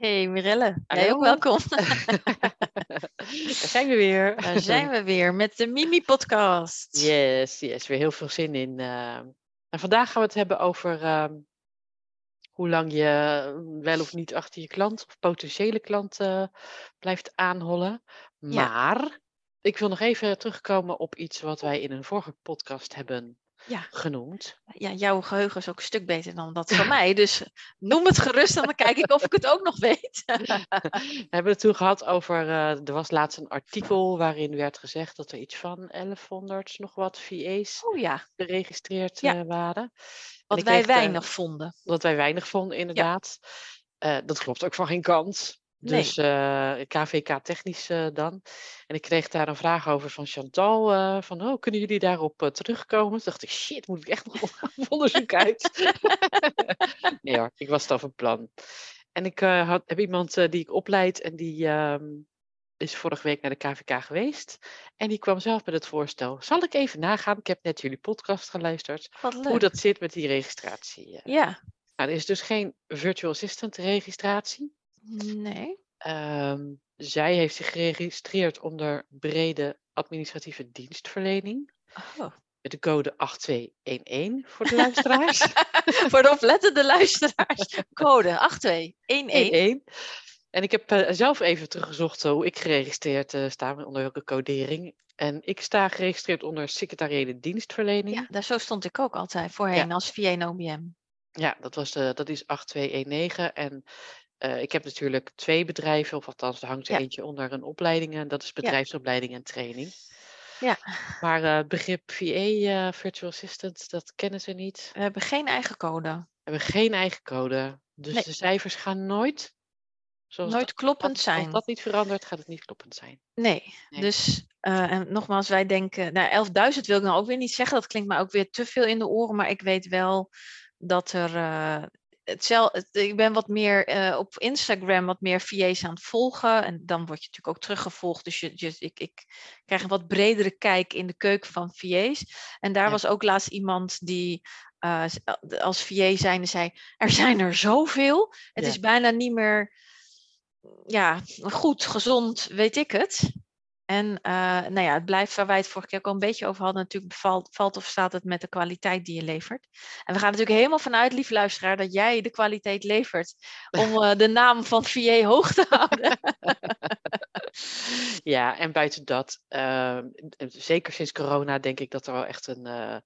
Hey Mirelle, jij Hallo. ook welkom. Daar zijn we weer. Daar zijn we weer met de Mimi-podcast. Yes, yes, weer heel veel zin in. eh. En vandaag gaan we het hebben over ehm, hoe lang je wel of niet achter je klant of potentiële klant eh, blijft aanhollen. Ja. Maar ik wil nog even terugkomen op iets wat wij in een vorige podcast hebben Ja. genoemd. Ja, jouw geheugen is ook een stuk beter dan dat van mij. Dus noem het gerust en dan kijk ik of ik het ook nog weet. We hebben het toen gehad over, eh, er was laatst een artikel waarin werd gezegd dat er iets van 1100 nog wat VA's Oh ja, geregistreerd Ja. eh, waren. En wat wij kreeg, eh, weinig vonden. Dat wij weinig vonden, inderdaad. Eh, dat klopt ook van geen kant. Dus eh, KVK technisch eh, dan. En ik kreeg daar een vraag over van Chantal. eh, van, oh, kunnen jullie daarop eh, terugkomen? Toen dacht ik, shit, moet ik echt nog op onderzoek uit? nee hoor, ik was al van plan. En ik eh, had, heb iemand eh, die ik opleid en die ehm, is vorige week naar de KVK geweest. En die kwam zelf met het voorstel. Zal ik even nagaan? Ik heb net jullie podcast geluisterd. Hoe dat zit met die registratie. eh. Ja, Nou, er is dus geen virtual assistant registratie. Nee. Ehm, zij heeft zich geregistreerd onder brede administratieve dienstverlening. Oh. Met de code 8211 voor de luisteraars. Voor de oplettende luisteraars. Code 8211. 11. En ik heb eh, zelf even teruggezocht hoe ik geregistreerd eh, sta, onder welke codering. En ik sta geregistreerd onder secretariële dienstverlening. Ja, daar zo stond ik ook altijd voorheen als VA en OBM. Ja, dat, was de, dat is 8219. En eh, ik heb natuurlijk twee bedrijven, of althans, er hangt er Ja. eentje onder een opleiding. En dat is bedrijfsopleiding en training. Ja. Maar eh, het begrip VA, eh, Virtual Assistant, dat kennen ze niet. We hebben geen eigen code. We hebben geen eigen code. Dus Nee. de cijfers gaan nooit. Zoals Nooit dat, kloppend als, zijn. Als dat niet verandert, gaat het niet kloppend zijn. Nee, Nee. dus eh, en nogmaals, wij denken, nou 11.000 wil ik nou ook weer niet zeggen, dat klinkt mij ook weer te veel in de oren, maar ik weet wel dat er, eh, ik ben wat meer eh, op Instagram wat meer VA's aan het volgen en dan word je natuurlijk ook teruggevolgd, dus je, je, ik, ik krijg een wat bredere kijk in de keuken van VA's. En daar Ja. was ook laatst iemand die eh, z- als VA zijnde zei, er zijn er zoveel, het Ja. is bijna niet meer ja, goed, gezond, weet ik het. En eh, nou ja, het blijft waar wij het vorige keer ook al een beetje over hadden. Natuurlijk valt, valt of staat het met de kwaliteit die je levert. En we gaan natuurlijk helemaal vanuit, lieve luisteraar, dat jij de kwaliteit levert. Om eh, de naam van VA hoog te houden. Ja, en buiten dat, ehm, zeker sinds corona, denk ik dat er wel echt een, eh,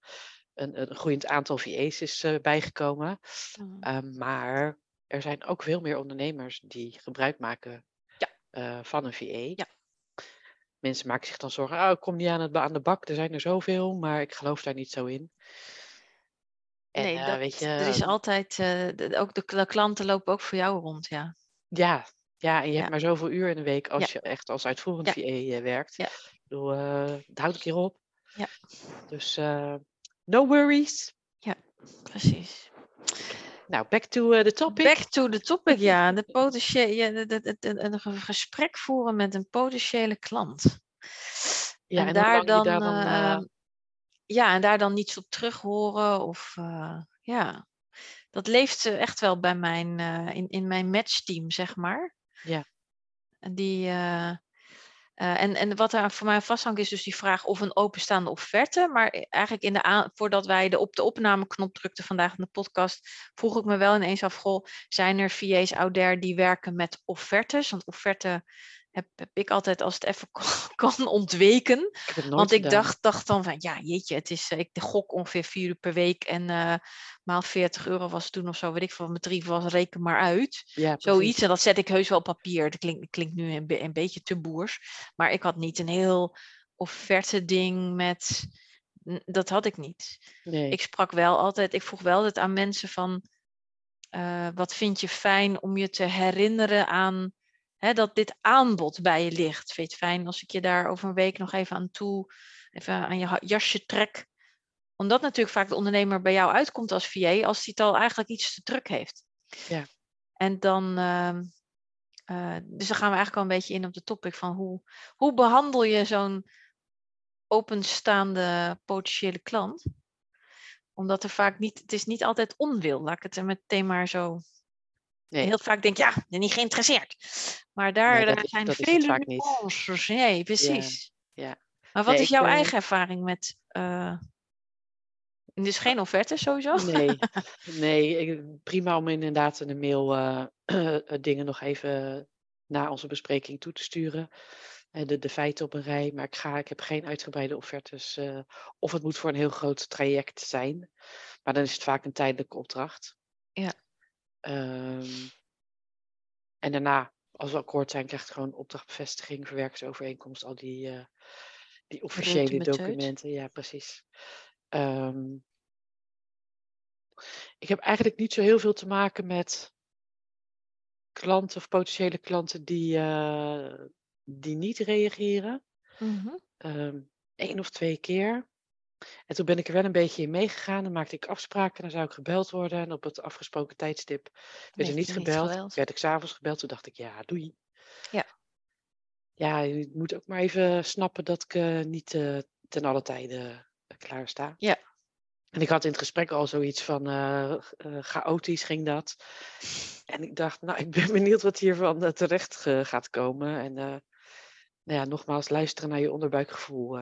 een, een groeiend aantal VA's is bijgekomen. Ehm, maar er zijn ook veel meer ondernemers die gebruik maken Ja. van een VA. Ja. Mensen maken zich dan zorgen, oh, ik kom niet aan, het, aan de bak, er zijn er zoveel, maar ik geloof daar niet zo in. En nee, eh, weet je, er is altijd, eh, de- ook de, de klanten lopen ook voor jou rond, ja. ja, ja, en je Ja. hebt maar zoveel uur in de week als Ja. je echt als uitvoerend Ja. VA eh, werkt. Ja. Ik bedoel, het houdt een keer op. Ja. Dus no worries. Precies. Nou, back to eh, the topic. Back to the topic, ja. De potentiële, een ge- gesprek voeren met een potentiële klant. Ja, en, daar dan, eh, eh, ja, en daar dan niets op terug horen. Of ja, dat leeft echt wel bij mijn, in, in mijn matchteam, zeg maar. Ja. En Die, eh, en, en wat daar voor mij vasthangt is dus die vraag of een openstaande offerte. Maar eigenlijk in de voordat wij de op de opnameknop drukten vandaag in de podcast, vroeg ik me wel ineens af, goh, zijn er VA's out there die werken met offertes? Want offerte heb, heb ik altijd als het even kan, ontweken. ik het Want ik gedaan. dacht, dacht dan van, ja jeetje, het is, eh, ik gok ongeveer vier uur per week en eh, maal 40 euro was het toen of zo, weet ik veel, met drie was, reken maar uit. ja, Zoiets, en dat zet ik heus wel op papier. Dat klinkt, klinkt nu een, be- een beetje te boers. Maar ik had niet een heel offerte ding met, dat had ik niet. Nee. Ik sprak wel altijd, ik vroeg wel altijd aan mensen van, eh, wat vind je fijn om je te herinneren aan hè, dat dit aanbod bij je ligt. Vind je het fijn als ik je daar over een week nog even aan toe, even aan je jasje trek? Omdat natuurlijk vaak de ondernemer bij jou uitkomt als VA, als hij het al eigenlijk iets te druk heeft. Ja. En dan, ehm, eh, dus dan gaan we eigenlijk al een beetje in op de topic van hoe, hoe behandel je zo'n openstaande potentiële klant? Omdat er vaak niet, het is niet altijd onwil, laat ik het meteen maar zo Nee. Heel vaak denk je, ja, ben niet geïnteresseerd. Maar daar, Nee, zijn is het vele vaak niet. nuances. Nee, precies. ja. Maar wat Nee, is jouw eh, eigen ervaring met... eh, dus geen offerte sowieso? Nee, nee ik- prima om inderdaad in de mail eh, dingen nog even na onze bespreking toe te sturen. De, de feiten op een rij, maar ik, ga, ik heb geen uitgebreide offertes. of het moet voor een heel groot traject zijn, maar dan is het vaak een tijdelijke opdracht. Ja. Ehm, en daarna, als we akkoord zijn, krijgt gewoon opdrachtbevestiging, verwerkersovereenkomst, al die, eh, die officiële documenten. Ja, precies. Ehm, ik heb eigenlijk niet zo heel veel te maken met klanten of potentiële klanten die, eh, die niet reageren. Mhm. Eén of twee keer. En toen ben ik er wel een beetje in meegegaan. Dan maakte ik afspraken. Dan zou ik gebeld worden. En op het afgesproken tijdstip werd er niet gebeld. gebeld. Werd ik s'avonds gebeld. Toen dacht ik, ja, doei. Ja. Ja, je moet ook maar even snappen dat ik eh, niet eh, ten alle tijde eh, klaar sta. Ja. En ik had in het gesprek al zoiets van chaotisch ging dat. En ik dacht, nou, ik ben benieuwd wat hiervan terecht gaat komen. En nou ja, nogmaals, luisteren naar je onderbuikgevoel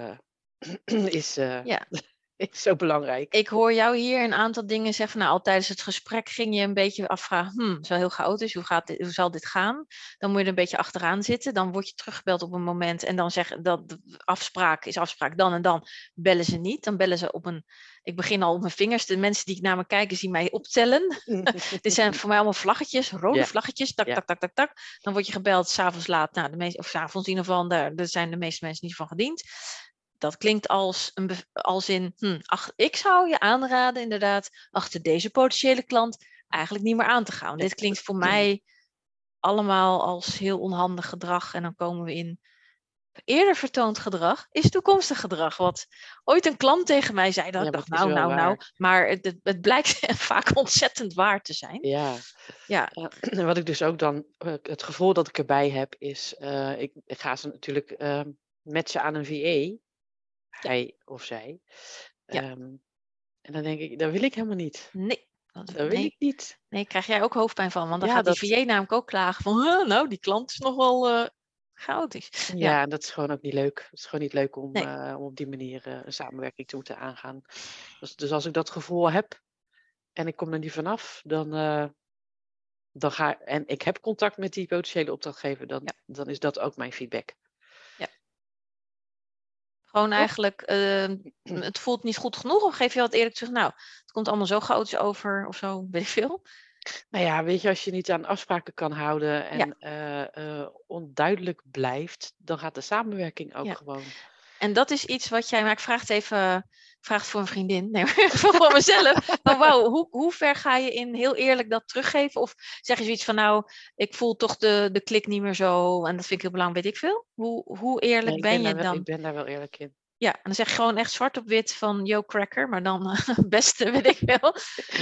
is, eh, Ja. is zo belangrijk. Ik hoor jou hier een aantal dingen zeggen. Nou, al tijdens het gesprek ging je een beetje afvragen. Hm, het is wel heel chaotisch. Hoe, gaat dit, hoe zal dit gaan? Dan moet je er een beetje achteraan zitten. Dan word je teruggebeld op een moment. En dan zeggen dat de afspraak is afspraak. Dan en dan bellen ze niet. Dan bellen ze op een. Ik begin al op mijn vingers. De mensen die naar me kijken zien mij optellen. Dit zijn voor mij allemaal vlaggetjes, rode vlaggetjes. Tak, tak, tak, tak, tak. Dan word je gebeld s'avonds laat. Nou, de meeste, of s'avonds in ieder geval. Daar, daar zijn de meeste mensen niet van gediend. Dat klinkt als, een, als in, hm, ach, ik zou je aanraden inderdaad achter deze potentiële klant eigenlijk niet meer aan te gaan. Dit klinkt voor mij allemaal als heel onhandig gedrag. En dan komen we in eerder vertoond gedrag is toekomstig gedrag. Wat ooit een klant tegen mij zei, dat Ja, ik dacht, nou, nou, nou. waar. Maar het, het, blijkt vaak ontzettend waar te zijn. Ja. Ja. Wat ik dus ook dan, eh, het gevoel dat ik erbij heb, is, eh, ik, ik ga ze natuurlijk ehm matchen aan een VA, hij of zij. Ja. Ehm, en dan denk ik, dat wil ik helemaal niet. Nee. Dat, Dat wil nee, ik niet. nee, krijg jij ook hoofdpijn van. Want dan Ja, gaat die VA namelijk ook klagen van, "Huh, nou, die klant is nog wel eh chaotisch. Ja, en dat is gewoon ook niet leuk. Het is gewoon niet leuk om, Nee. eh, om op die manier eh, een samenwerking te moeten aangaan. Dus, dus als ik dat gevoel heb en ik kom er niet vanaf, dan, dan ga en ik heb contact met die potentiële opdrachtgever, dan, Ja. dan is dat ook mijn feedback. Gewoon eigenlijk, eh, het voelt niet goed genoeg. Of geef je wat eerlijk terug, nou, het komt allemaal zo chaotisch over of zo, weet ik veel. Nou ja, weet je, als je niet aan afspraken kan houden en Ja. eh, eh, onduidelijk blijft, dan gaat de samenwerking ook Ja. gewoon. En dat is iets wat jij, maar ik vraag het even, ik vraag het voor een vriendin, nee, voor mezelf. Maar wauw, hoe, hoe ver ga je in heel eerlijk dat teruggeven? Of zeg je zoiets van, nou, ik voel toch de, de klik niet meer zo en dat vind ik heel belangrijk, weet ik veel. Hoe, hoe eerlijk Nee, ben, ben je wel, dan? ik ben daar wel eerlijk in. Ja, en dan zeg je gewoon echt zwart op wit van, yo cracker, maar dan beste, weet ik veel.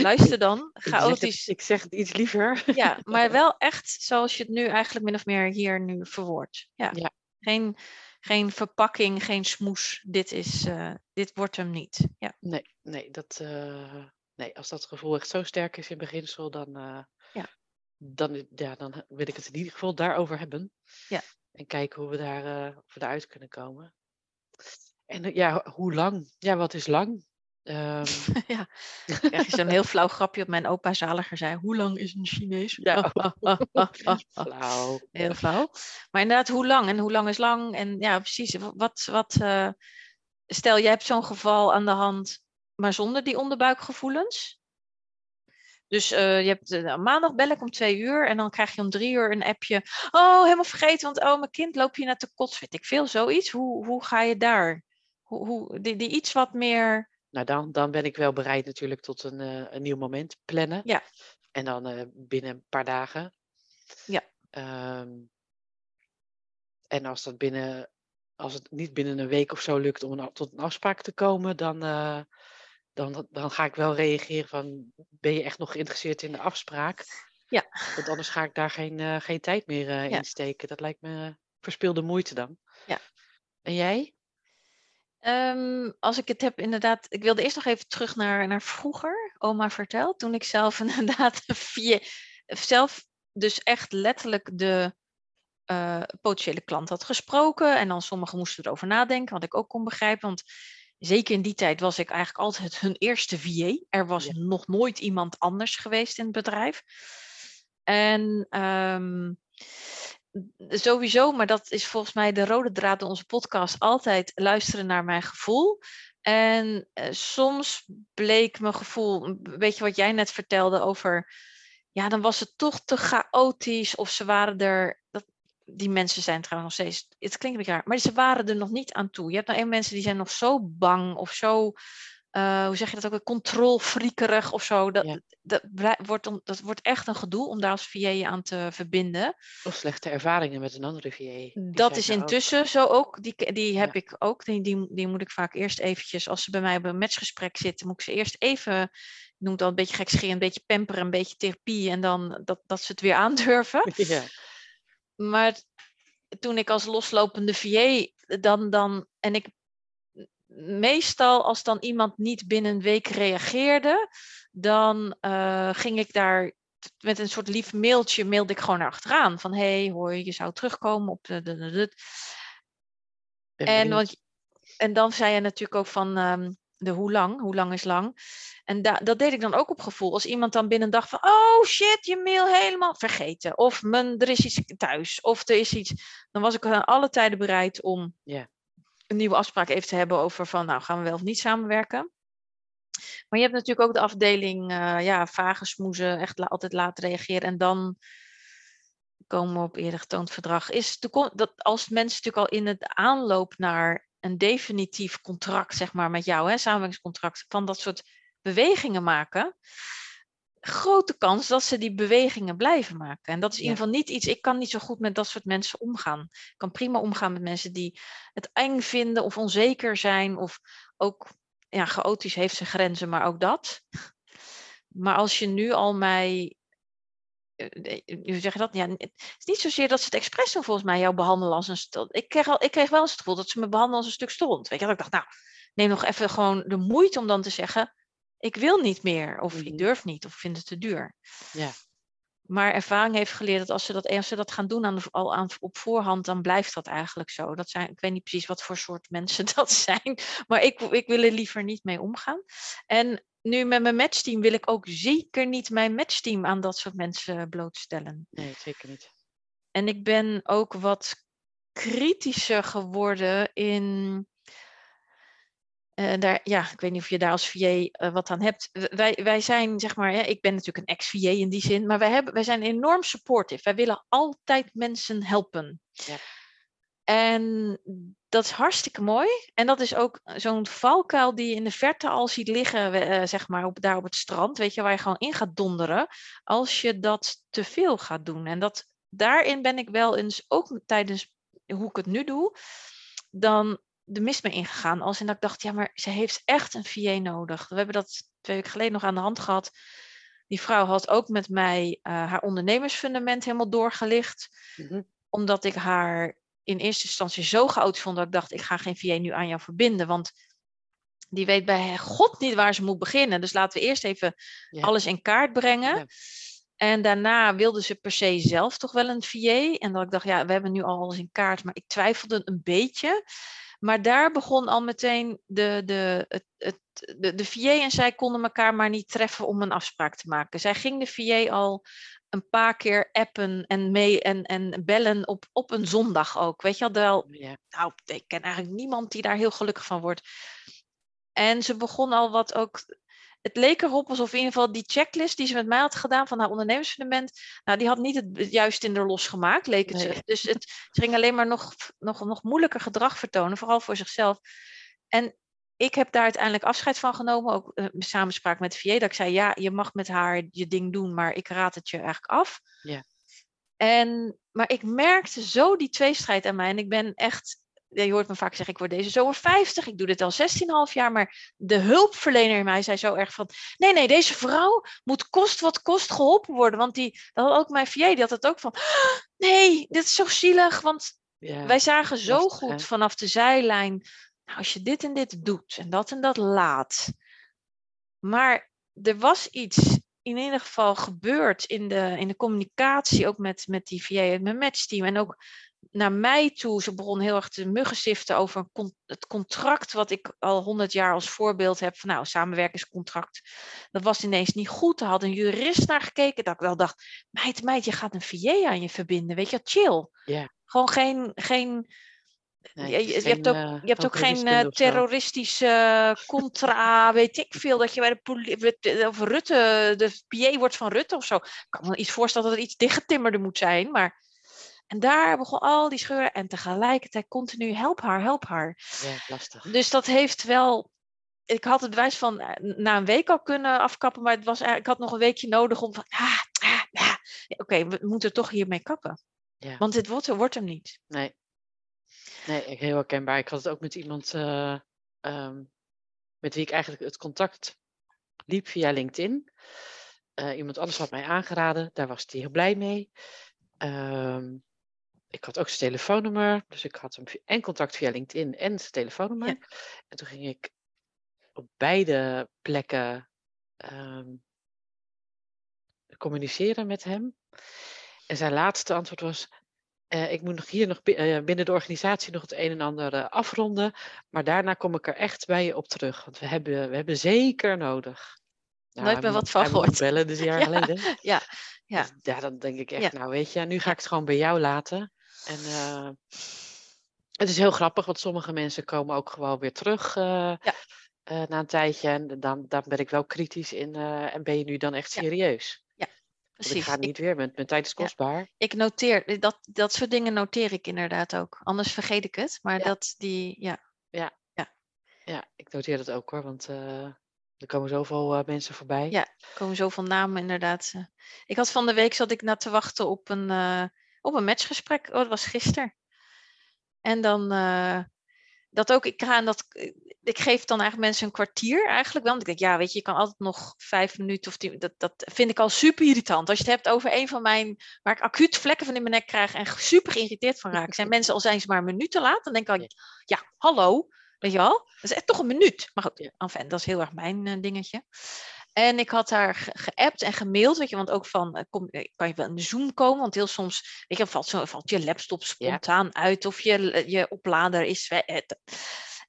Luister dan, chaotisch. ik zeg het iets liever. Ja, maar wel echt zoals je het nu eigenlijk min of meer hier nu verwoordt. Ja. Ja. Geen, geen verpakking, geen smoes. Dit, is, eh, dit wordt hem niet. Ja. Nee, nee, dat, eh, nee, als dat gevoel echt zo sterk is in beginsel, dan, eh, Ja. dan, ja, dan wil ik het in ieder geval daarover hebben. Ja. En kijken hoe we, daar, of we daaruit kunnen komen. En ja, ho- hoe lang? Ja, wat is lang? Ehm, ja. Krijg je zo'n heel flauw grapje op mijn opa Zaliger zei. Hoe lang is een Chinees? Ja. Heel flauw. Maar inderdaad, hoe lang? En hoe lang is lang? En ja, precies. Wat, wat, eh, stel, jij hebt zo'n geval aan de hand, maar zonder die onderbuikgevoelens. Dus eh, je hebt eh, maandag bel ik om twee uur en dan krijg je om drie uur een appje. Oh, helemaal vergeten, want oh, mijn kind loopt hier naar te kots. Weet ik veel, zoiets. Hoe, hoe ga je daar? Hoe, hoe, die, die iets wat meer. Nou, dan, dan ben ik wel bereid natuurlijk tot een, eh, een nieuw moment plannen. Ja. En dan eh, binnen een paar dagen. Ja. Ehm, En als dat binnen, als het niet binnen een week of zo lukt om een, tot een afspraak te komen, dan, uh, dan, dan ga ik wel reageren van, ben je echt nog geïnteresseerd in de afspraak? Ja. Want anders ga ik daar geen, geen tijd meer uh, in steken. Dat lijkt me verspilde moeite dan. Ja. En jij? Um, als ik het heb, inderdaad. Ik wilde eerst nog even terug naar, naar vroeger. Oma vertelt. Toen ik zelf inderdaad via. Zelf dus echt letterlijk de uh, potentiële klant had gesproken. En dan sommigen moesten erover nadenken, wat ik ook kon begrijpen. Want zeker in die tijd was ik eigenlijk altijd hun eerste VA. Er was ja. nog nooit iemand anders geweest in het bedrijf. En um, sowieso, maar dat is volgens mij de rode draad in onze podcast, altijd luisteren naar mijn gevoel. En uh, soms bleek mijn gevoel, weet je wat jij net vertelde over, ja, dan was het toch te chaotisch of ze waren er, dat, die mensen zijn trouwens nog steeds, het klinkt een beetje raar, maar ze waren er nog niet aan toe. Je hebt nou een mensen die zijn nog zo bang of zo uh, hoe zeg je dat ook, controlfriekerig of zo. Dat, Ja. dat, wordt dan, dat wordt echt een gedoe om daar als VA je aan te verbinden. Of slechte ervaringen met een andere VA. Dat is ook. intussen zo ook. Die, die heb Ja. ik ook. Die, die, die moet ik vaak eerst eventjes, als ze bij mij op een matchgesprek zitten, moet ik ze eerst even, ik noem het al een beetje gekscherend, een beetje pamperen, een beetje therapie en dan dat, dat ze het weer aandurven. Ja. Maar toen ik als loslopende VA dan, dan en ik meestal als dan iemand niet binnen een week reageerde, dan eh, ging ik daar met een soort lief mailtje, mailde ik gewoon naar achteraan. Van hey, hoi, je zou terugkomen op de... de, de, de. En want, en dan zei je natuurlijk ook van ehm, de hoe lang, hoe lang is lang. En da- dat deed ik dan ook op gevoel. Als iemand dan binnen een dag van, oh shit, je mail helemaal vergeten. Of er is iets thuis. Of er is iets. Dan was ik aan alle tijden bereid om Ja. Een nieuwe afspraak even te hebben over van, nou gaan we wel of niet samenwerken. Maar je hebt natuurlijk ook de afdeling, eh, ja, vage smoezen, echt altijd laat reageren. En dan komen we op eerder getoond verdrag. Is de, dat als mensen natuurlijk al in het aanloop naar een definitief contract, zeg maar, met jou, hè, samenwerkingscontract, van dat soort bewegingen maken, grote kans dat ze die bewegingen blijven maken. En dat is in ieder geval niet iets, ik kan niet zo goed met dat soort mensen omgaan. Ik kan prima omgaan met mensen die het eng vinden of onzeker zijn of ook, ja, chaotisch heeft zijn grenzen, maar ook dat. Maar als je nu al mij eh, hoe zeg je dat? Ja, het is niet zozeer dat ze het expres doen volgens mij jou behandelen als een stond. Ik kreeg, al, ik kreeg wel eens het gevoel dat ze me behandelen als een stuk stond. Weet je, dat ik dacht, nou, neem nog even gewoon de moeite om dan te zeggen, ik wil niet meer, of Mhm. ik durf niet, of ik vind het te duur. Ja. Maar ervaring heeft geleerd dat als ze dat, als ze dat gaan doen aan al aan, op voorhand, dan blijft dat eigenlijk zo. Dat zijn, ik weet niet precies wat voor soort mensen dat zijn, maar ik, ik wil er liever niet mee omgaan. En nu met mijn matchteam wil ik ook zeker niet mijn matchteam aan dat soort mensen blootstellen. Nee, zeker niet. En ik ben ook wat kritischer geworden in. Eh, daar, ja, ik weet niet of je daar als VA eh, wat aan hebt. Wij, wij zijn, zeg maar, hè, ik ben natuurlijk een ex-VA in die zin, maar wij, hebben, wij zijn enorm supportive. Wij willen altijd mensen helpen. Ja. En dat is hartstikke mooi. En dat is ook zo'n valkuil die je in de verte al ziet liggen, eh, zeg maar, op, daar op het strand. Weet je, waar je gewoon in gaat donderen. Als je dat te veel gaat doen. En dat, daarin ben ik wel eens, ook tijdens hoe ik het nu doe, dan de mist mee ingegaan. Als in dat ik dacht, ja, maar ze heeft echt een VA nodig. We hebben dat twee weken geleden nog aan de hand gehad. Die vrouw had ook met mij eh, haar ondernemersfundament helemaal doorgelicht. Mhm. Omdat ik haar in eerste instantie zo chaotisch vond dat ik dacht, ik ga geen VA nu aan jou verbinden. Want die weet bij God niet waar ze moet beginnen. Dus laten we eerst even Ja. alles in kaart brengen. Ja. En daarna wilde ze per se zelf toch wel een VA. En dat ik dacht, ja, we hebben nu al alles in kaart, maar ik twijfelde een beetje. Maar daar begon al meteen de, de, het, het, de, de VA en zij konden elkaar maar niet treffen om een afspraak te maken. Zij ging de VA al een paar keer appen en, mee, en, en bellen op, op een zondag ook. Weet je wel, Ja. nou, ik ken eigenlijk niemand die daar heel gelukkig van wordt. En ze begon al wat ook. Het leek erop alsof in ieder geval die checklist die ze met mij had gedaan van haar ondernemersfundament, nou, die had niet het juist in de los gemaakt, leek het. Nee. Dus het, ze ging alleen maar nog, nog, nog moeilijker gedrag vertonen, vooral voor zichzelf. En ik heb daar uiteindelijk afscheid van genomen, ook eh, in samenspraak met VA, dat ik zei, ja, je mag met haar je ding doen, maar ik raad het je eigenlijk af. Ja. En, maar ik merkte zo die tweestrijd aan mij. En ik ben echt, je hoort me vaak zeggen, ik word deze zomer 50. Ik doe dit al 16,5 jaar. Maar de hulpverlener in mij zei zo erg van, nee, nee, deze vrouw moet kost wat kost geholpen worden. Want die, dat had ook mijn VA, die had het ook van, nee, dit is zo zielig. Want Ja, wij zagen zo lastig, goed hè? vanaf de zijlijn, nou, als je dit en dit doet en dat en dat laat. Maar er was iets in ieder geval gebeurd in de, in de communicatie, ook met, met die VA en mijn matchteam. En ook naar mij toe, ze begon heel erg te muggensiften over het contract wat ik al honderd jaar als voorbeeld heb. Van nou, samenwerkingscontract. Dat was ineens niet goed. Daar had een jurist naar gekeken. Dat ik wel dacht, meid, meid, je gaat een VA aan je verbinden. Weet je, chill. Gewoon geen, geen Nee, je, geen, hebt ook, eh, je hebt ook geen eh, terroristische contra, weet ik veel, dat je bij de politie, of Rutte, de PA wordt van Rutte of zo. Ik kan me iets voorstellen dat het iets dichtgetimmerder moet zijn, maar... En daar begon al die scheuren en tegelijkertijd continu help haar, help haar. Ja, lastig. Dus dat heeft wel... Ik had het bewijs van eh, na een week al kunnen afkappen, maar het was, ik had nog een weekje nodig om van... Ah, ah, ah. Oké, we moeten toch hiermee kappen. Ja. Want dit wordt, wordt hem niet. Nee. Nee, ik- heel herkenbaar. Ik had het ook met iemand eh, ehm, met wie ik eigenlijk het contact liep via LinkedIn. Eh, iemand anders had mij aangeraden, daar was hij heel blij mee. Ehm, ik had ook zijn telefoonnummer, dus ik had hem en contact via LinkedIn en zijn telefoonnummer. Ja. En toen ging ik op beide plekken ehm, communiceren met hem. En zijn laatste antwoord was: eh, Ik moet nog hier nog eh, binnen de organisatie nog het een en ander eh, afronden. Maar daarna kom ik er echt bij je op terug. Want we hebben, we hebben zeker nodig. Nou, Nooit meer wat van gehoord. bellen, dus een jaar Ja, geleden. ja, ja. Dus ja, dan denk ik echt, Ja. nou weet je, nu ga ik het gewoon bij jou laten. En eh, het is heel grappig, want sommige mensen komen ook gewoon weer terug eh, eh, na een tijdje. En dan, dan ben ik wel kritisch in. en ben je nu dan echt Ja. serieus? Want ik Precies. Ik, niet weer, mijn, mijn tijd is Ja. kostbaar. ik noteer, dat, dat soort dingen noteer ik inderdaad ook. Anders vergeet ik het. Maar Ja. dat die, ja. Ja, ik noteer dat ook hoor, want er komen zoveel mensen voorbij. Ja, er komen zoveel namen inderdaad. Ik had van de week zat ik na te wachten op een, op een matchgesprek. Oh, dat was gisteren. En dan eh, dat ook, ik ga en dat, ik geef dan eigenlijk mensen een kwartier eigenlijk wel. Want ik denk, ja, weet je, je kan altijd nog vijf minuten of tien, dat, dat vind ik al super irritant. Als je het hebt over een van mijn, waar ik acuut vlekken van in mijn nek krijg en super geïrriteerd van raak. Zijn mensen al zijn ze maar een minuut te laat, dan denk ik al, ja, hallo, weet je wel? Dat is echt toch een minuut. Maar goed, enfin, dat is heel erg mijn eh, dingetje. En ik had haar ge- geappt en gemaild, weet je, want ook van, eh, kom, eh, kan je wel in de Zoom komen? Want heel soms, weet je, valt, zo, valt je laptop spontaan uit of je, je oplader is weg. eh,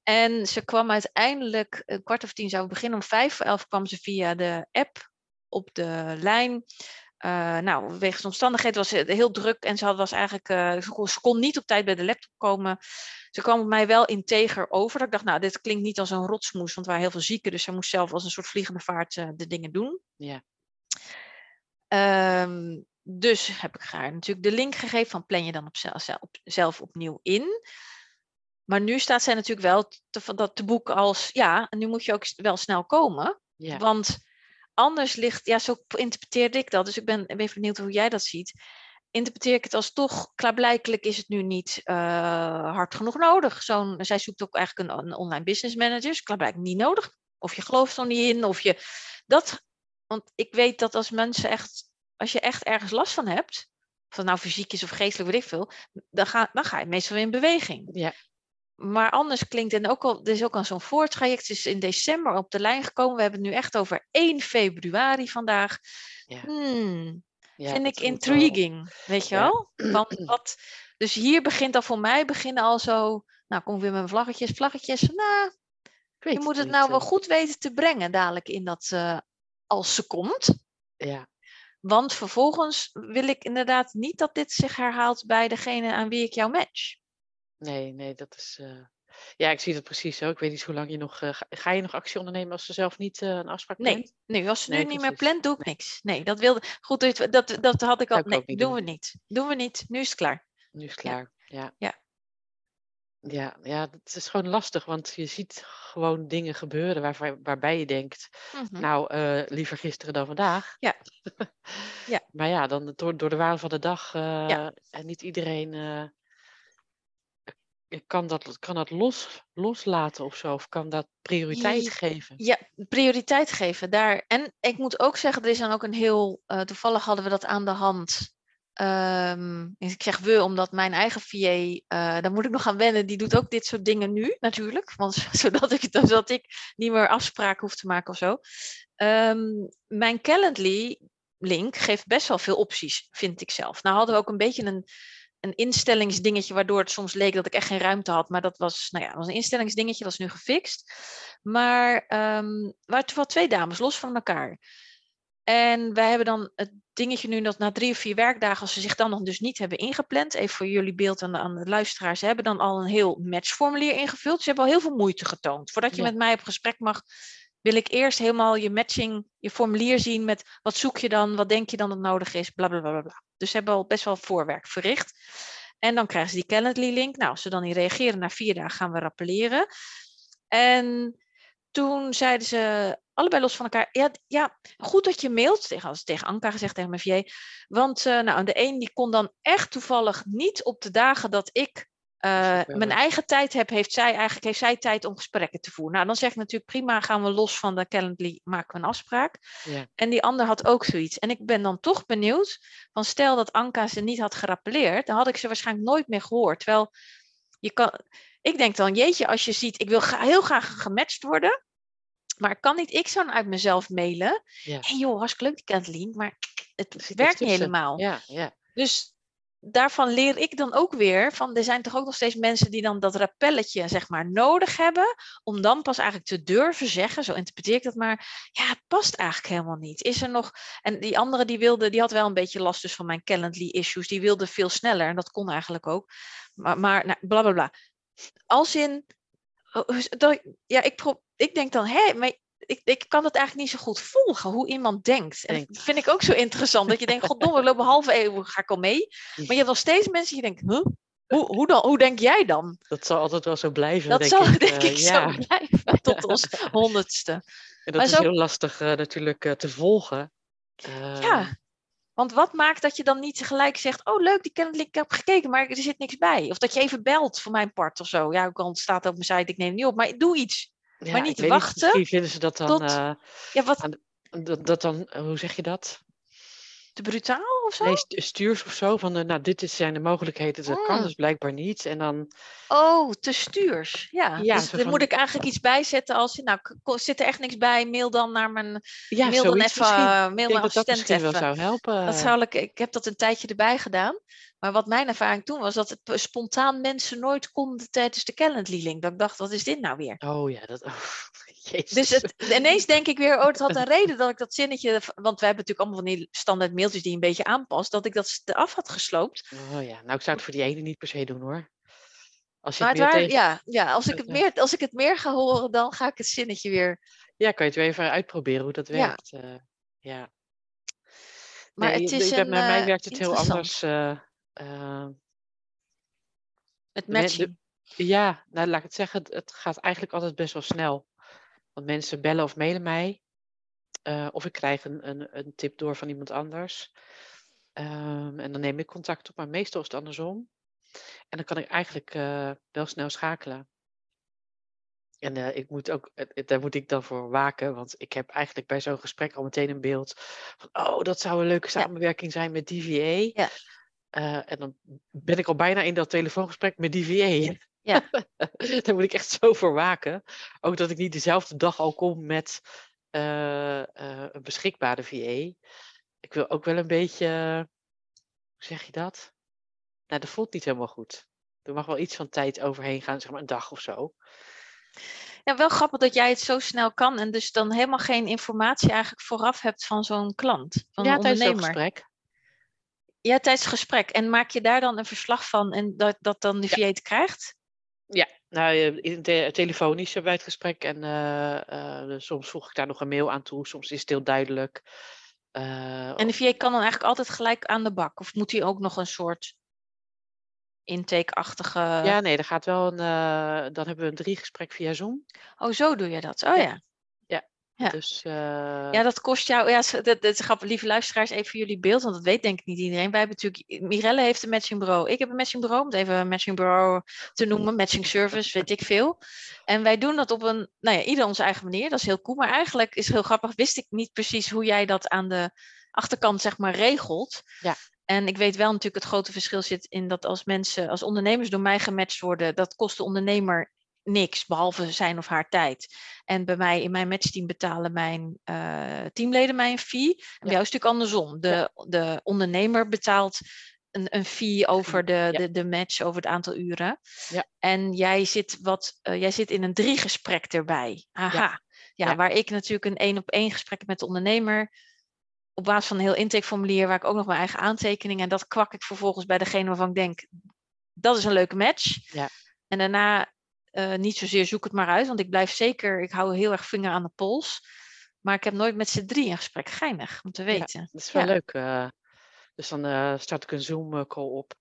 En ze kwam uiteindelijk, een kwart of tien zou beginnen, om vijf voor elf kwam ze via de app op de lijn. Eh, nou, wegens omstandigheden was het heel druk en ze had, was eigenlijk, eh, ze, kon, ze niet op tijd bij de laptop komen. Ze kwam op mij wel integer over. Dat ik dacht, nou, dit klinkt niet als een rotsmoes, want er waren heel veel zieken. Dus zij moest zelf als een soort vliegende vaart eh, de dingen doen. Ja. Ehm, dus heb ik haar natuurlijk de link gegeven van plan je dan op zelf, op, zelf opnieuw in. Maar nu staat zij natuurlijk wel te, dat te boeken als, ja, en nu moet je ook wel snel komen. Ja. Want anders ligt, ja, zo interpreteerde ik dat. Dus ik ben, even benieuwd hoe jij dat ziet. Interpreteer ik het als toch, klaarblijkelijk is het nu niet eh, hard genoeg nodig. Zo'n, zij zoekt ook eigenlijk een, een online business manager. Dus klaarblijkelijk niet nodig. Of je gelooft er niet in, of je dat. Want ik weet dat als mensen echt, als je echt ergens last van hebt, of dat nou fysiek is of geestelijk, weet ik veel, dan ga, dan ga je meestal weer in beweging. Ja. Maar anders klinkt, en ook al, er is ook al zo'n voortraject, het is in december op de lijn gekomen. We hebben het nu echt over 1 februari vandaag. Ja. Hmm, Ja, vind ik wel- intriguing, weet je Ja. wel? Want wat, dus hier begint al voor mij, beginnen al zo, nou kom ik weer met mijn vlaggetjes, vlaggetjes. Nou, je moet het nou wel eh, goed weten te brengen dadelijk in dat, eh, als ze komt. Ja, Want vervolgens wil ik inderdaad niet dat dit zich herhaalt bij degene aan wie ik jou match. Nee, nee, dat is. eh, Ja, ik zie het precies zo. Ik weet niet hoe lang je nog. eh, ga, ga je nog actie ondernemen als ze zelf niet eh, een afspraak Nee, plant? nee als ze Nee, nu niet meer plant, doe ik niks. Nee, dat wilde. Goed, dat, het- dat, dat had ik al. Ik Nee, doen doen. we niet. Doen we niet. Nu is het klaar. Nu is het klaar. Ja. Ja. Ja, ja, het is gewoon lastig, want je ziet gewoon dingen gebeuren waarvan waarbij je denkt, Mhm. nou, liever gisteren dan vandaag. Ja. Ja. Maar ja, dan door, door de waan van de dag Ja. en niet iedereen kan dat, kan dat los, loslaten of zo, of kan dat prioriteit geven. Ja, prioriteit geven daar. En ik moet ook zeggen, er is dan ook een heel. eh, toevallig hadden we dat aan de hand. Ehm, ik zeg we, omdat mijn eigen VA, eh daar moet ik nog aan wennen, die doet ook dit soort dingen nu natuurlijk. Want, zodat, ik, zodat ik niet meer afspraken hoef te maken of zo. Ehm, mijn Calendly link geeft best wel veel opties, vind ik zelf. Nou hadden we ook een beetje een, een instellingsdingetje, waardoor het soms leek dat ik echt geen ruimte had. Maar dat was, nou ja, was een instellingsdingetje, dat is nu gefixt. Maar ehm waren toevallig twee dames los van elkaar. En wij hebben dan het dingetje nu dat na drie of vier werkdagen, als ze zich dan nog dus niet hebben ingepland, even voor jullie beeld aan de, aan de luisteraars, ze hebben dan al een heel matchformulier ingevuld. Ze hebben al heel veel moeite getoond. Voordat je Ja. met mij op gesprek mag, wil ik eerst helemaal je matching, je formulier zien met wat zoek je dan, wat denk je dan dat nodig is, bla bla bla bla. Dus ze hebben al best wel voorwerk verricht. En dan krijgen ze die Calendly-link. Nou, als ze dan niet reageren, na vier dagen gaan we rappelleren. En toen zeiden ze allebei los van elkaar. Ja, goed dat je mailt. Tegen, als tegen Anka gezegd, tegen mijn. Want eh, nou, de een die kon dan echt toevallig niet op de dagen dat ik eh, mijn eigen tijd heb, heeft zij eigenlijk heeft zij tijd om gesprekken te voeren. Nou, dan zeg ik natuurlijk prima, gaan we los van de Calendly, maken we een afspraak. Ja. En die ander had ook zoiets. En ik ben dan toch benieuwd, van stel dat Anka ze niet had gerappeleerd, dan had ik ze waarschijnlijk nooit meer gehoord. Terwijl je kan, ik denk dan, jeetje, als je ziet, ik wil heel graag gematcht worden, maar kan niet ik zo uit mezelf mailen? Ja. Hé joh, hartstikke leuk die Kathleen, maar het Er werkt niet helemaal. Ja, ja. Dus daarvan leer ik dan ook weer van er zijn toch ook nog steeds mensen die dan dat rappelletje zeg maar nodig hebben om dan pas eigenlijk te durven zeggen, zo interpreteer ik dat maar, ja, het past eigenlijk helemaal niet. Is er nog en die andere die wilde, die had wel een beetje last dus van mijn Calendly issues, die wilde veel sneller en dat kon eigenlijk ook. Maar, maar nou, bla bla bla. Als in oh, dat, ja, ik, ik denk dan, hé, maar ik, ik kan het eigenlijk niet zo goed volgen hoe iemand denkt. En dat vind ik ook zo interessant. Dat je denkt, goddomme, we lopen halve eeuw, ga ik al mee. Maar je hebt nog steeds mensen die denken, huh? Hoe, hoe, dan, hoe denk jij dan? Dat zal altijd wel zo blijven, Dat denk zal ik. denk eh, ik zo blijven tot ons honderdste. En Maar dat is zo- heel lastig eh, natuurlijk eh, te volgen. Ja, want wat maakt dat je dan niet tegelijk zegt, oh leuk, die Calendly, ik heb gekeken, maar er zit niks bij. Of dat je even belt voor mijn part of zo. Ja, ook al staat op mijn site, ik neem het niet op, maar doe iets. Ja, maar niet wachten Misschien vinden ze dat dan, tot- eh, Ja, wat dat, dat dan, eh, hoe zeg je dat? te brutaal of zo? Nee, stu- stuurs of zo. Van, eh, nou, dit zijn de mogelijkheden. Dat kan Mm. dus blijkbaar niet. En dan, Oh, te stuurs. Ja, Ja, dus van- moet ik eigenlijk iets bijzetten als, nou, zit er echt niks bij, mail dan naar mijn, ja, mail dan even, misschien. eh, Ik mail denk mijn dat dat misschien wel zou helpen. Dat zou ik, ik heb dat een tijdje erbij gedaan. Maar wat mijn ervaring toen was, dat het spontaan mensen nooit konden tijdens de Calendly-link. Dat ik dacht, wat is dit nou weer? Oh ja, dat... Oh, jezus. Dus het, ineens denk ik weer, oh, het had een reden dat ik dat zinnetje, want wij hebben natuurlijk allemaal van die standaard mailtjes die je een beetje aanpast, dat ik dat eraf had gesloopt. Oh ja, nou ik zou het voor die ene niet per se doen hoor. Als je Maar het het meer waar, tegen... ja, ja als, ik het Ja. meer, als ik het meer ga horen, dan ga ik het zinnetje weer. Ja, kan je het weer even uitproberen hoe dat Ja. werkt. eh, ja. Maar Nee, het is bij- een, bij mij eh, werkt het heel anders. eh, eh, Het matching. ja, nou laat ik het zeggen, het, gaat eigenlijk altijd best wel snel. Want mensen bellen of mailen mij. eh, of ik krijg een, een, een tip door van iemand anders. Ehm, en dan neem ik contact op, maar meestal is het andersom. En dan kan ik eigenlijk eh, wel snel schakelen. En ik moet ook, daar moet ik dan voor waken, want ik heb eigenlijk bij zo'n gesprek al meteen een beeld van, oh, dat zou een leuke samenwerking zijn met DVA. Ja. Eh, en dan ben ik al bijna in dat telefoongesprek met DVA. Ja. daar moet ik echt zo voor waken. Ook dat ik niet dezelfde dag al kom met eh, eh, een beschikbare VA. Ik wil ook wel een beetje, hoe zeg je dat? Nou, dat voelt niet helemaal goed. Er mag wel iets van tijd overheen gaan, zeg maar een dag of zo. Ja, wel grappig dat jij het zo snel kan en dus dan helemaal geen informatie eigenlijk vooraf hebt van zo'n klant, van ja, een tijdens zo'n ondernemer. gesprek. Ja, tijdens het gesprek. En maak je daar dan een verslag van en dat, dat dan de Ja. VA krijgt? Ja, nou, eh, telefonisch hebben wij het gesprek en eh, eh, soms voeg ik daar nog een mail aan toe, soms is het heel duidelijk. Eh, En de VA kan dan eigenlijk altijd gelijk aan de bak? Of moet hij ook nog een soort... intake-achtige... Ja, nee, er gaat wel een, eh, dan hebben we een drie gesprek via Zoom. Oh, zo doe je dat. Oh ja. Ja. Dus eh, Ja, dat kost jou. Ja, dat, dat is grappig. Lieve luisteraars, even voor jullie beeld, want dat weet denk ik niet iedereen. Wij hebben natuurlijk. Mirelle heeft een matchingbureau. Ik heb een matchingbureau, om het even een matchingbureau te noemen. Matching service, weet ik veel. En wij doen dat op een. Nou ja, ieder onze eigen manier. Dat is heel cool. Maar eigenlijk is het heel grappig. Wist ik niet precies hoe jij dat aan de achterkant, zeg maar, regelt. Ja. En ik weet wel natuurlijk het grote verschil zit in dat als mensen, als ondernemers door mij gematcht worden, dat kost de ondernemer niks, behalve zijn of haar tijd. En bij mij in mijn matchteam betalen mijn eh, teamleden mij een fee. En bij Ja. jou is het natuurlijk andersom. De, de ondernemer betaalt een, een fee over de, ja. de, de match, over het aantal uren. Ja. En jij zit, wat, eh, jij zit in een drie gesprek erbij. Aha. Ja, Ja. waar ik natuurlijk een één op één gesprek heb met de ondernemer. Op basis van een heel intakeformulier waar ik ook nog mijn eigen aantekeningen. En dat kwak ik vervolgens bij degene waarvan ik denk, dat is een leuke match. Ja. En daarna eh, niet zozeer zoek het maar uit, want ik blijf zeker, ik hou heel erg vinger aan de pols. Maar ik heb nooit met z'n drie een gesprek. Geinig om te weten. dat is wel Ja. leuk. eh. dus dan eh, start ik een Zoom eh, call op.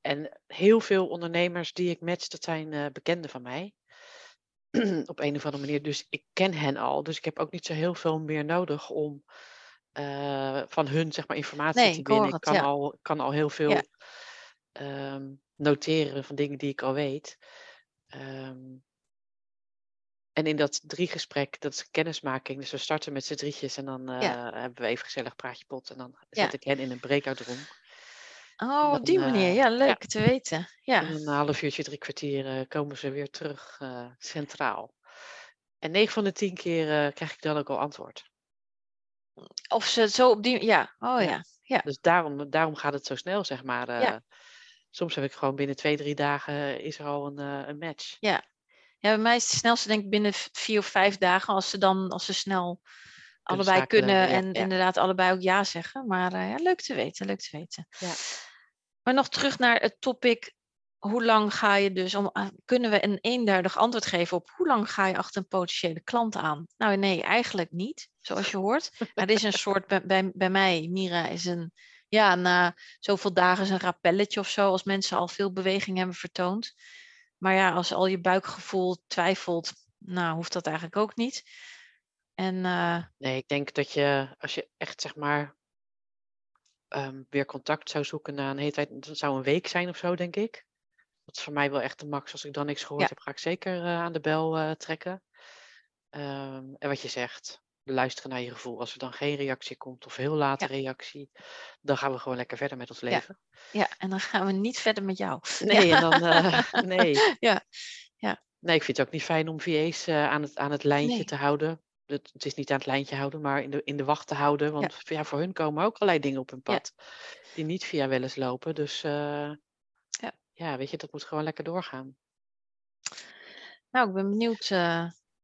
En heel veel ondernemers die ik match, dat zijn bekenden van mij. op een of andere manier. Dus ik ken hen al. Dus ik heb ook niet zo heel veel meer nodig om van hun zeg maar, informatie Nee, te winnen. Ik het, kan, ja. al, kan al heel veel Ja. ehm, noteren van dingen die ik al weet. Ehm, en in dat drie gesprek, dat is kennismaking. Dus we starten met z'n drietjes en dan Ja. hebben we even gezellig praatje pot. En dan Ja. zet ik hen in een breakout room. Oh, op die manier. eh, Ja, leuk te weten. Ja. En een half uurtje, drie kwartier eh, komen ze weer terug eh, centraal. En 9 van de 10 keer eh, krijg ik dan ook al antwoord. Of ze zo op die. Ja, oh Ja. ja. Dus daarom, daarom gaat het zo snel, zeg maar. eh. Ja. Soms heb ik gewoon binnen twee, drie dagen eh, is er al een, eh, een match. Ja, bij mij is het snelste denk ik binnen vier of vijf dagen. Als ze dan, als ze snel allebei schakelen, kunnen ja, en ja. inderdaad allebei ook ja zeggen. Maar eh, ja, leuk te weten, leuk te weten. Ja. Maar nog terug naar het topic. Hoe lang ga je dus, om, ah, kunnen we een eenduidig antwoord geven op hoe lang ga je achter een potentiële klant aan? Nou nee, eigenlijk niet, zoals je hoort. Het is een soort, bij, bij, bij mij, Mira, is een, ja, na zoveel dagen is een rappelletje of zo, als mensen al veel beweging hebben vertoond. Maar ja, als al je buikgevoel twijfelt, nou hoeft dat eigenlijk ook niet. En eh, Nee, ik denk dat je, als je echt zeg maar ehm, weer contact zou zoeken na een hele tijd, dat zou een week zijn of zo, denk ik. Dat is voor mij wel echt de max. Als ik dan niks gehoord Ja. heb, ga ik zeker eh, aan de bel eh, trekken. Ehm, en wat je zegt, luisteren naar je gevoel. Als er dan geen reactie komt of heel late Ja. reactie, dan gaan we gewoon lekker verder met ons leven. ja, en dan gaan we niet verder met jou. Nee, en dan, eh, nee. Ja, ja. Nee, ik vind het ook niet fijn om VA's eh, aan, het, aan het lijntje Nee. te houden. Het, het is niet aan het lijntje houden, maar in de, in de wacht te houden. Want ja. voor hun komen ook allerlei dingen op hun Ja. pad. Die niet via wel eens lopen. Dus eh, Ja. ja, weet je, dat moet gewoon lekker doorgaan. Nou, ik ben benieuwd.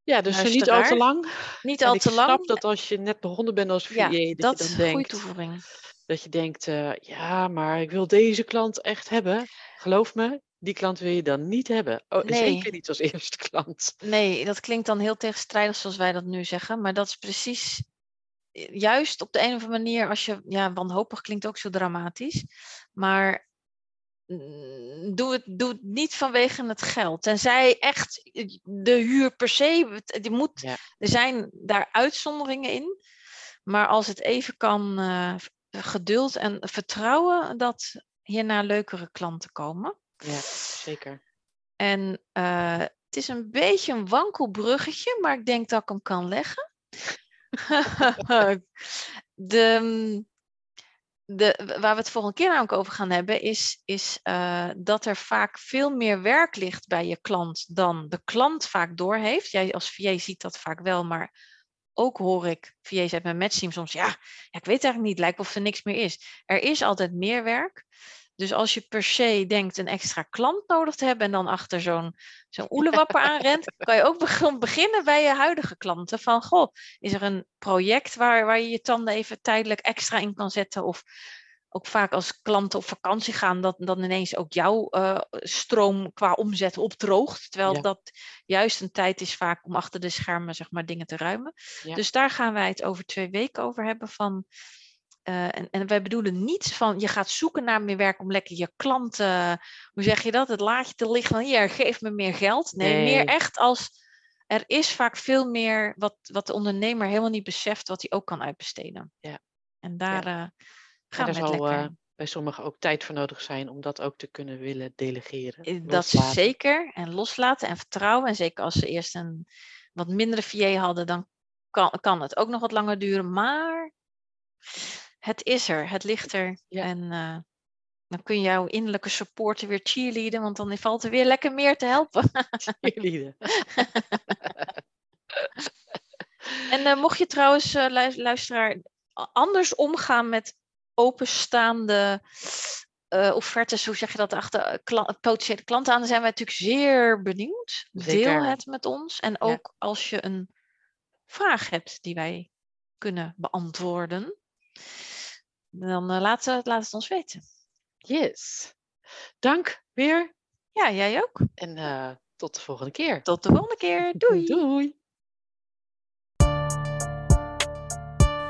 Ja, dus niet al te lang. niet al ik te snap lang. dat als je net begonnen bent als VA, ja, dat, dat je is dan een goede denkt, toevoeging. dat je denkt, eh, ja, maar ik wil deze klant echt hebben. Geloof me, die klant wil je dan niet hebben. Oh, Nee. Zeker niet als eerste klant. Nee, dat klinkt dan heel tegenstrijdig zoals wij dat nu zeggen. Maar dat is precies eh, juist op de een of andere manier, als je, ja, wanhopig klinkt ook zo dramatisch. Maar doe het, doe het niet vanwege het geld. Tenzij echt eh, de huur per se, die moet, Ja. er zijn daar uitzonderingen in. Maar als het even kan, eh, geduld en vertrouwen dat hierna leukere klanten komen. Ja, zeker. En eh, het is een beetje een wankel bruggetje, maar ik denk dat ik hem kan leggen. de, mm, de, waar we het volgende keer namelijk over gaan hebben, is, is eh, dat er vaak veel meer werk ligt bij je klant dan de klant vaak doorheeft. Jij als VA ziet dat vaak wel, maar ook hoor ik VA's uit mijn matchteam soms, ja, ja, ik weet eigenlijk niet, lijkt of er niks meer is. Er is altijd meer werk. Dus als je per se denkt een extra klant nodig te hebben en dan achter zo'n zo'n oelewapper aanrent, kan je ook beg- beginnen bij je huidige klanten. Van, goh, is er een project waar, waar je je tanden even tijdelijk extra in kan zetten? Of ook vaak als klanten op vakantie gaan, dat dan ineens ook jouw eh, stroom qua omzet opdroogt. Terwijl Ja. dat juist een tijd is vaak om achter de schermen zeg maar, dingen te ruimen. Ja. Dus daar gaan wij het over twee weken over hebben van eh, en, en wij bedoelen niets van je gaat zoeken naar meer werk om lekker je klanten, hoe zeg je dat, het laadje te liggen van hier, geef me meer geld. Nee, Nee. meer echt als er is vaak veel meer wat, wat de ondernemer helemaal niet beseft wat hij ook kan uitbesteden. Ja. En daar eh En gaan er we zal lekker. eh, bij sommigen ook tijd voor nodig zijn om dat ook te kunnen willen delegeren. Eh, Dat loslaten. zeker. En loslaten en vertrouwen. En zeker als ze eerst een wat mindere VA hadden, dan kan, kan het ook nog wat langer duren. Maar het is er, het ligt er. Ja. En eh, dan kun je jouw innerlijke supporter weer cheerleaden, want dan valt er weer lekker meer te helpen. Cheerleaden. En eh, mocht je trouwens, eh, lu- luisteraar, anders omgaan met openstaande offertes, hoe zeg je dat, achter kla- potentiële klanten aan, dan zijn wij natuurlijk zeer benieuwd. Deel het met ons. En ook als je een vraag hebt die wij kunnen beantwoorden, dan eh, laat, eh, laat het ons weten. Yes. Dank weer. Ja, jij ook. En eh, tot de volgende keer. Tot de volgende keer. Doei. Doei.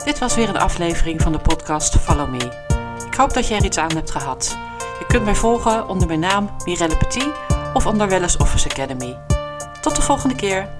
Dit was weer een aflevering van de podcast Follow Me. Ik hoop dat je er iets aan hebt gehad. Je kunt mij volgen onder mijn naam Mirelle Petit of onder Wellness Office Academy. Tot de volgende keer.